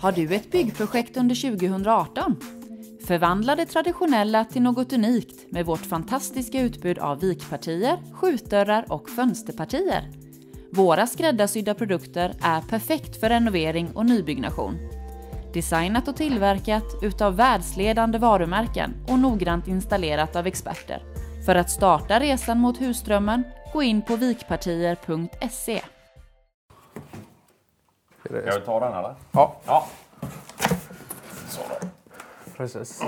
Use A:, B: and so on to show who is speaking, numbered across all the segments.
A: Har du ett byggprojekt under 2018? Förvandla det traditionella till något unikt med vårt fantastiska utbud av vikpartier, skjutdörrar och fönsterpartier. Våra skräddarsydda produkter är perfekt för renovering och nybyggnation. Designat och tillverkat utav världsledande varumärken och noggrant installerat av experter. För att starta resan mot husdrömmen, gå in på vikpartier.se.
B: Ska vi ta den eller?
C: Ja,
B: Ja. Så då.
C: precis.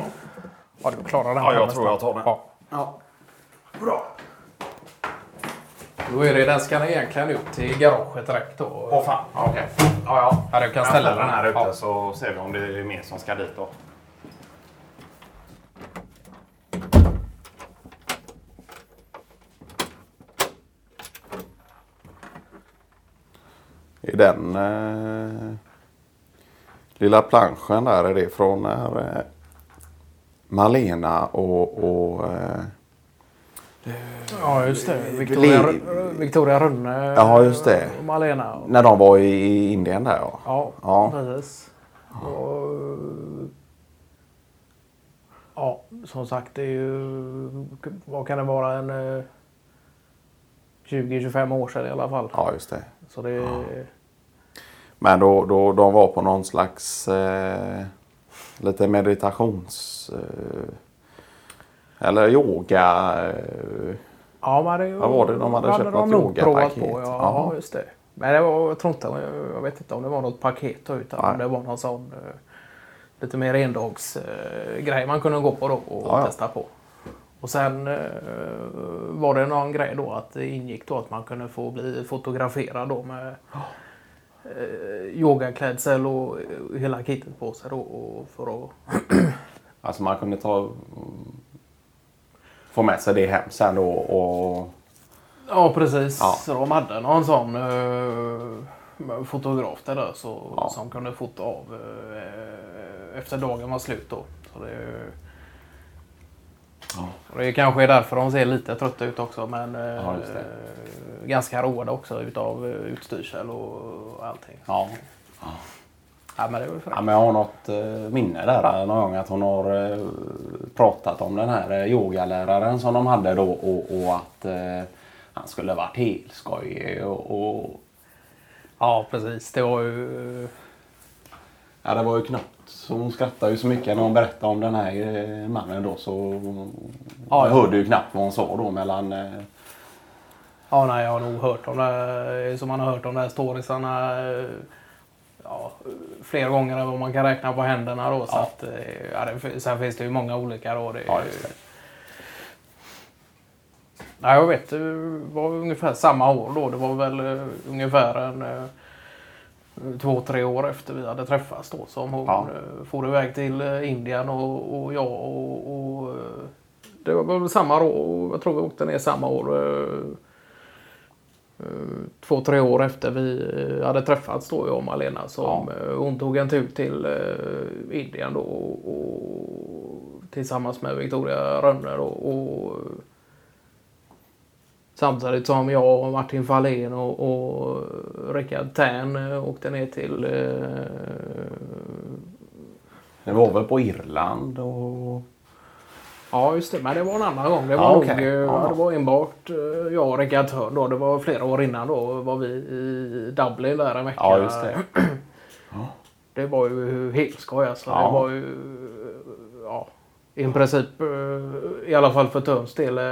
C: Ja, du klarar den
B: Ja, jag tror jag tar den.
C: Ja.
B: Ja. Bra.
C: Då är det, den ska egentligen ut till garaget direkt då.
B: Åh fan. Okej. Ja, ja.
C: Ja, du kan ställa
B: den här ute
C: Ja.
B: så ser vi om det är mer som ska dit då.
D: Är den eh, lilla planschen där, är det från när eh, Malena och, och eh,
C: Ja, just det. Victoria,
D: Le-
C: Victoria Rönne
D: Ja, just det.
C: och Malena.
D: när de var i Indien där ja.
C: Ja,
D: Ja.
C: precis. Och, ja, som sagt, det är ju... Vad kan det vara? En eh, 20-25 år sedan i alla fall.
D: Ja, just det.
C: Så det...
D: Men då, då de var på någon slags eh, lite meditations... Eh, eller yoga. Eh,
C: Ja, men det,
D: Vad var det? De hade köpt något
C: nog
D: yogapaket.
C: på. Ja, ja, just det. Men det var, jag tror inte, jag vet inte om det var något paket då, utan om
D: Nej.
C: det var någon sån eh, lite mer endagsgrej eh, man kunde gå på då och
D: ja.
C: testa på. Och sen eh, var det någon grej då att det ingick då att man kunde få bli fotograferad då med eh, yogaklädsel och eh, hela kittet på sig då och för att
D: alltså man kunde ta... Få med sig det hem sen då och...
C: Ja, precis.
D: Ja.
C: Så de hade någon sån uh, fotograf där, då, så,
D: Ja.
C: som kunde fota av eh, efter dagen var slut. Då. Så det,
D: Ja.
C: det kanske är därför de ser lite trötta ut också. Men eh,
D: Ja, just det.
C: Ganska roade också utav eh, utstyrsel och allting.
D: Ja.
C: Ja, men det var
D: Ja, men jag har något eh, minne där eh, någon gång att hon har eh, pratat om den här eh, yogaläraren som de hade då och, och att eh, han skulle varit helt skojig och, och
C: Ja, precis. Det var ju...
D: ja, det var ju knappt så hon skrattade ju så mycket när hon berättade om den här mannen då så
C: Ja,
D: jag
C: ja.
D: hörde ju knappt vad hon sa då mellan
C: Ja, nej, jag har nog hört om det, som man har hört om de här storiesarna ja, flera gånger än vad man kan räkna på händerna. Då, så
D: Ja.
C: att, eh, ja, det, sen finns det ju många olika. Då, det,
D: Ja, det.
C: Nej, jag vet, det var ungefär samma år då. Det var väl eh, ungefär en eh, två, tre år efter vi hade träffats då som hon
D: Ja.
C: for iväg till Indien och, och jag och, och det var väl samma år. Jag tror vi åkte ner samma år. Eh, Två, tre år efter vi eh, hade träffats då, jag och Malena. Som, eh, Hon tog en tur till Indien då och, och tillsammans med Victoria Rönne då, och Samtidigt som jag och Martin Fahlén och, och Rickard Tern åkte ner till eh,
D: det var väl på Irland och
C: Ja just det, men det var en annan gång. Det var
D: Ja,
C: nog
D: okej.
C: eh,
D: Ja.
C: det var enbart eh, jag och Rickard Törn då. Det var flera år innan då var vi i Dublin där en vecka.
D: ja just det.
C: Det var ju helt skoj alltså.
D: Ja.
C: Det var ju ja, i princip eh, i alla fall för Törns del eh,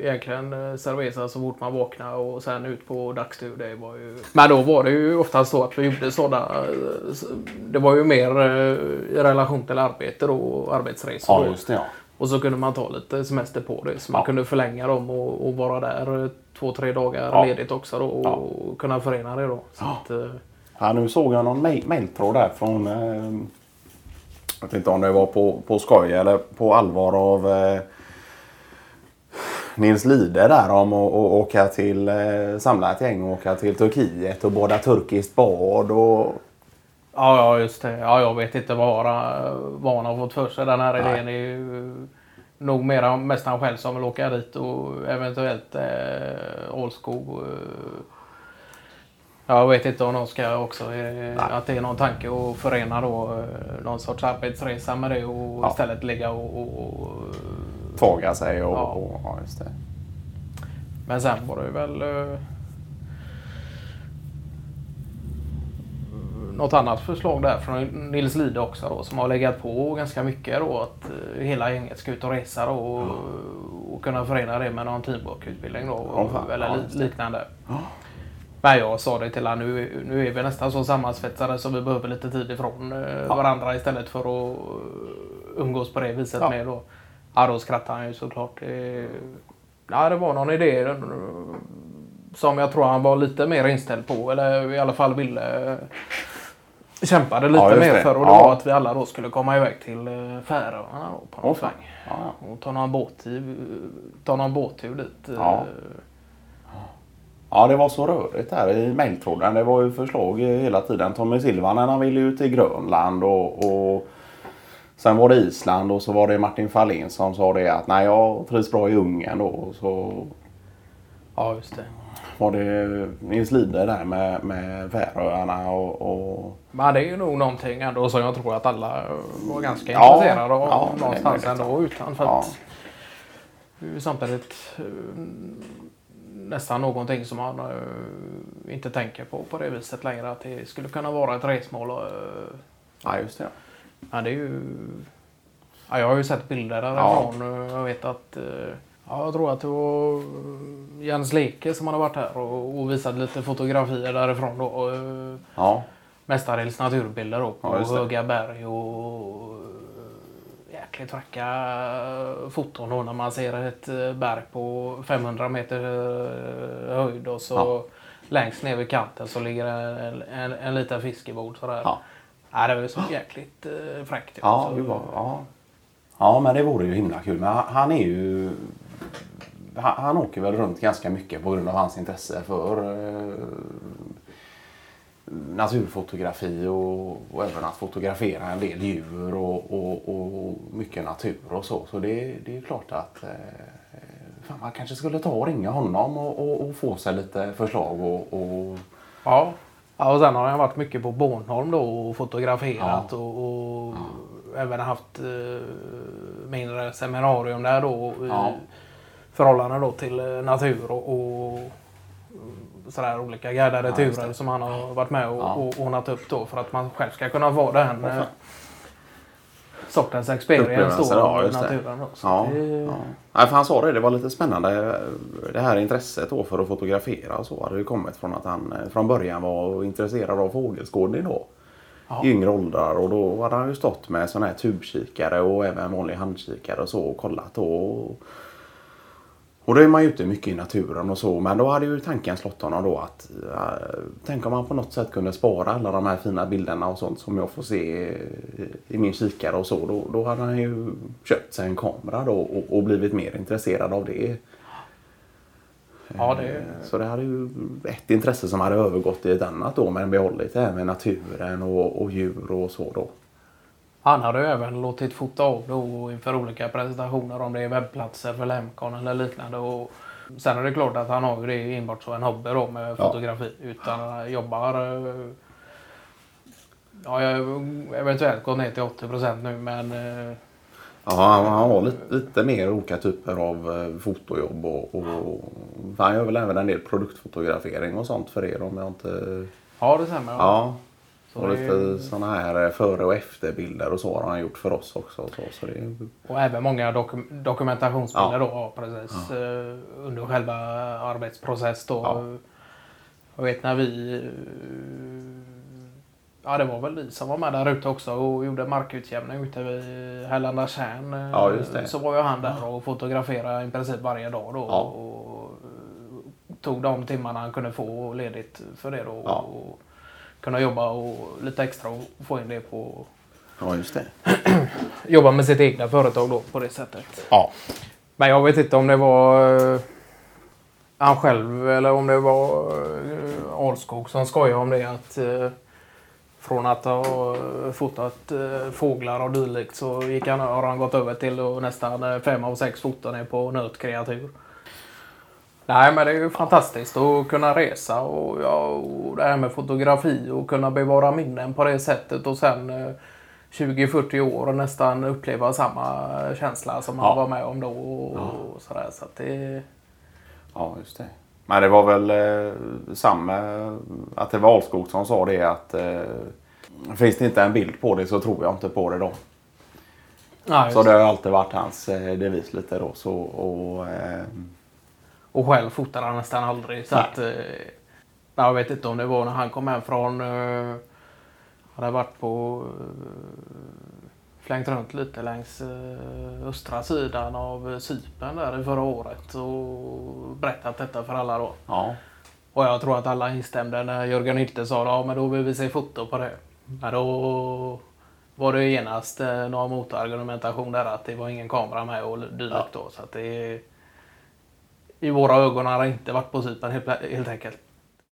C: egentligen eh, cerveza så fort man vaknade och sen ut på dagstur. Det var ju... Men då var det ju oftast så att vi gjorde sådana. eh, Det var ju mer eh, i relation till arbete och arbetsresor.
D: Ja just det ja.
C: Och så kunde man ta lite semester på det. Så man
D: Ja.
C: kunde förlänga dem och, och vara där eh, två, tre dagar
D: Ja.
C: ledigt också då och kunna förena det då. Så
D: Ja.
C: att, eh,
D: Ja, nu såg jag någon mailtråd där från... Eh, vet inte om det var på, på skoj eller på allvar av eh, Nils Lide där om att åka till, eh, samla ett gäng och åka till Turkiet och bada turkiskt bad och...
C: Ja, ja, just det. Ja, jag vet inte vad han har fått för sig. Den här
D: Nej.
C: idén är ju nog mera, mest han själv som vill åka dit och eventuellt eh, Ålskog. Eh, Jag vet inte om de ska också, eh, att det är någon tanke att förena då eh, någon sorts arbetsresa med det och
D: Ja.
C: istället ligga och, och, och
D: Tvåga sig och...
C: Ja.
D: och ja, just det.
C: Men sen var det väl eh, något annat förslag där från Nils Lide också då som har legat på ganska mycket då att eh, hela gänget ska ut och resa då och, och kunna förena det med någon teamwork-utbildning då
D: fan.
C: eller liknande. Men jag sa det till honom, nu, nu är vi nästan så sammansvetsade så vi behöver lite tid ifrån eh, varandra istället för att eh, umgås på det viset
D: Ja.
C: med då. Ja, då skrattade han ju såklart. Det, ja, det var någon idé eh, som jag tror han var lite mer inställd på eller i alla fall ville kämpade lite
D: Ja,
C: mer för och det
D: Ja.
C: var att vi alla då skulle komma iväg till Färöarna på någon
D: fan.
C: sväng.
D: Ja, ja.
C: Och ta någon båttur, ta någon båttur dit.
D: Ja. Ja, det var så rörigt här i mejltråden. Det var ju förslag hela tiden. Tommy Silvanen han ville ju till Grönland och, och sen var det Island och så var det Martin Fahlén som sa det att nej jag trivs bra i Ungern då. Och så
C: ja, just det.
D: var det Nils Lide där med, med Färöarna och, och
C: Men det är ju nog någonting ändå som jag tror att alla var ganska
D: Ja,
C: intresserade av
D: ja,
C: någonstans ändå utan för
D: Ja.
C: samtidigt eh, nästan någonting som man eh, inte tänker på på det viset längre att det skulle kunna vara ett resmål. eh.
D: ja just det.
C: Ja, det är ju... Ja, jag har ju sett bilder därifrån. Ja. Jag vet att... eh, Ja, jag tror att det var eh, Jens Leke som hade varit här och, och visat lite fotografier därifrån. Då, eh,
D: Ja,
C: mestadels naturbilder då, på
D: Ja,
C: höga berg och jäkligt fräcka eh, foton då när man ser ett eh, berg på 500 meter eh, höjd och så
D: Ja.
C: längst ner vid kanten så ligger en, en, en liten fiskebod sådär.
D: Ja.
C: Ja, det var ju så jäkligt eh, fräckt.
D: ja,
C: så,
D: det var, ja. ja men det vore ju himla kul. Men han, är ju... Han, han åker väl runt ganska mycket på grund av hans intresse för naturfotografi och, och även att fotografera en del djur och, och, och mycket natur och så. Så det, det är klart att eh, fan, man kanske skulle ta och ringa honom och, få sig lite förslag och,
C: Ja. ja, och sen har jag varit mycket på Bornholm då och fotograferat och, och även haft eh, mindre seminarium där då. i
D: Ja.
C: Förhållande då till eh, natur och sådär olika guidade
D: Ja,
C: turer
D: det.
C: som han har varit med och,
D: Ja.
C: och ordnat upp då för att man själv ska kunna vara den eh, sortens experience då
D: ja,
C: i
D: det.
C: naturen. Då.
D: Ja,
C: det,
D: ja. Nej, för han sa det, det var lite spännande. Det här intresset då för att fotografera och så hade ju kommit från att han eh, från början var intresserad av fågelskådning då.
C: Ja.
D: I yngre åldrar och då hade han ju stått med sån här tubkikare och även vanlig handkikare och så och kollat då. Och, och då är man ju ute mycket i naturen och så men då hade ju tanken slått honom då att eh, tänk om man på något sätt kunde spara alla de här fina bilderna och sånt som jag får se i, i min kikare och så. Då, då hade han ju köpt sig en kamera då och, och blivit mer intresserad av det.
C: ja, det,
D: Eh, Så det hade ju ett intresse som hade övergått i ett annat då men behållit det här med naturen och, och djur och så då.
C: Han hade även låtit fota av då inför olika presentationer om det är webbplatser för Lemcon eller liknande. Och sen är det klart att han har ju det enbart som en hobby då med
D: Ja.
C: fotografi. Utan jobbar... eh, Ja, jag har eventuellt gått ner till 80 procent nu men... eh,
D: Ja, han, han har lite, lite mer olika typer av eh, fotojobb och, och han gör väl även en del produktfotografering och sånt för er om jag inte...
C: Ja, det stämmer.
D: Ja.
C: Så
D: Och lite sådana här före och efterbilder och så har han gjort för oss också. och Så, så det,
C: Och även många dokum dokumentationsbilder
D: Ja.
C: då, ja, precis. eh, under själva arbetsprocess då.
D: Ja.
C: Jag vet när vi... eh, Ja, det var väl vi som var med där ute också och gjorde markutjämning ute vid Hällanda tjärn. eh,
D: Ja.
C: Så var ju han där och fotograferade i princip varje dag då.
D: Ja.
C: Och eh, tog de timmarna han kunde få ledigt för det då.
D: Ja.
C: Och kunna jobba och lite extra och få in det på...
D: ja, just det.
C: Jobba med sitt egna företag då på det sättet.
D: Ja.
C: Men jag vet inte om det var eh, han själv eller om det var eh, Alskog som skojade om det. Att, eh, från att ha fotat fåglar och dylikt så gick han, har han gått över till att nästan fem av sex foton är på nötkreatur. Nej men det är ju fantastiskt att kunna resa och, ja, och det här med fotografi och kunna bevara minnen på det sättet och sen eh, 20-40 år och nästan uppleva samma känsla som man
D: Ja.
C: var med om då. Och, och sådär, så det,
D: Ja, just det. Men det var väl eh, samma, att det var Alskog som sa det att eh, finns det inte en bild på det så tror jag inte på det då.
C: nej,
D: Så det har alltid varit hans eh, devis lite då. Så, och, eh,
C: Och själv fotar han nästan aldrig. Så att, eh, jag vet inte om det var när han kom hem från... Eh, hade varit på... Eh, flängt runt lite längs eh, östra sidan av Cypern där i förra året och berättat detta för alla då.
D: ja,
C: Och jag tror att alla instämde när Jörgen Hylte sa ja men då vill vi se foto på det. Men då var det genast eh, någon motargumentation där att det var ingen kamera med och dylikt då. Så att det i våra ögon har det inte varit på Cypern helt, helt enkelt.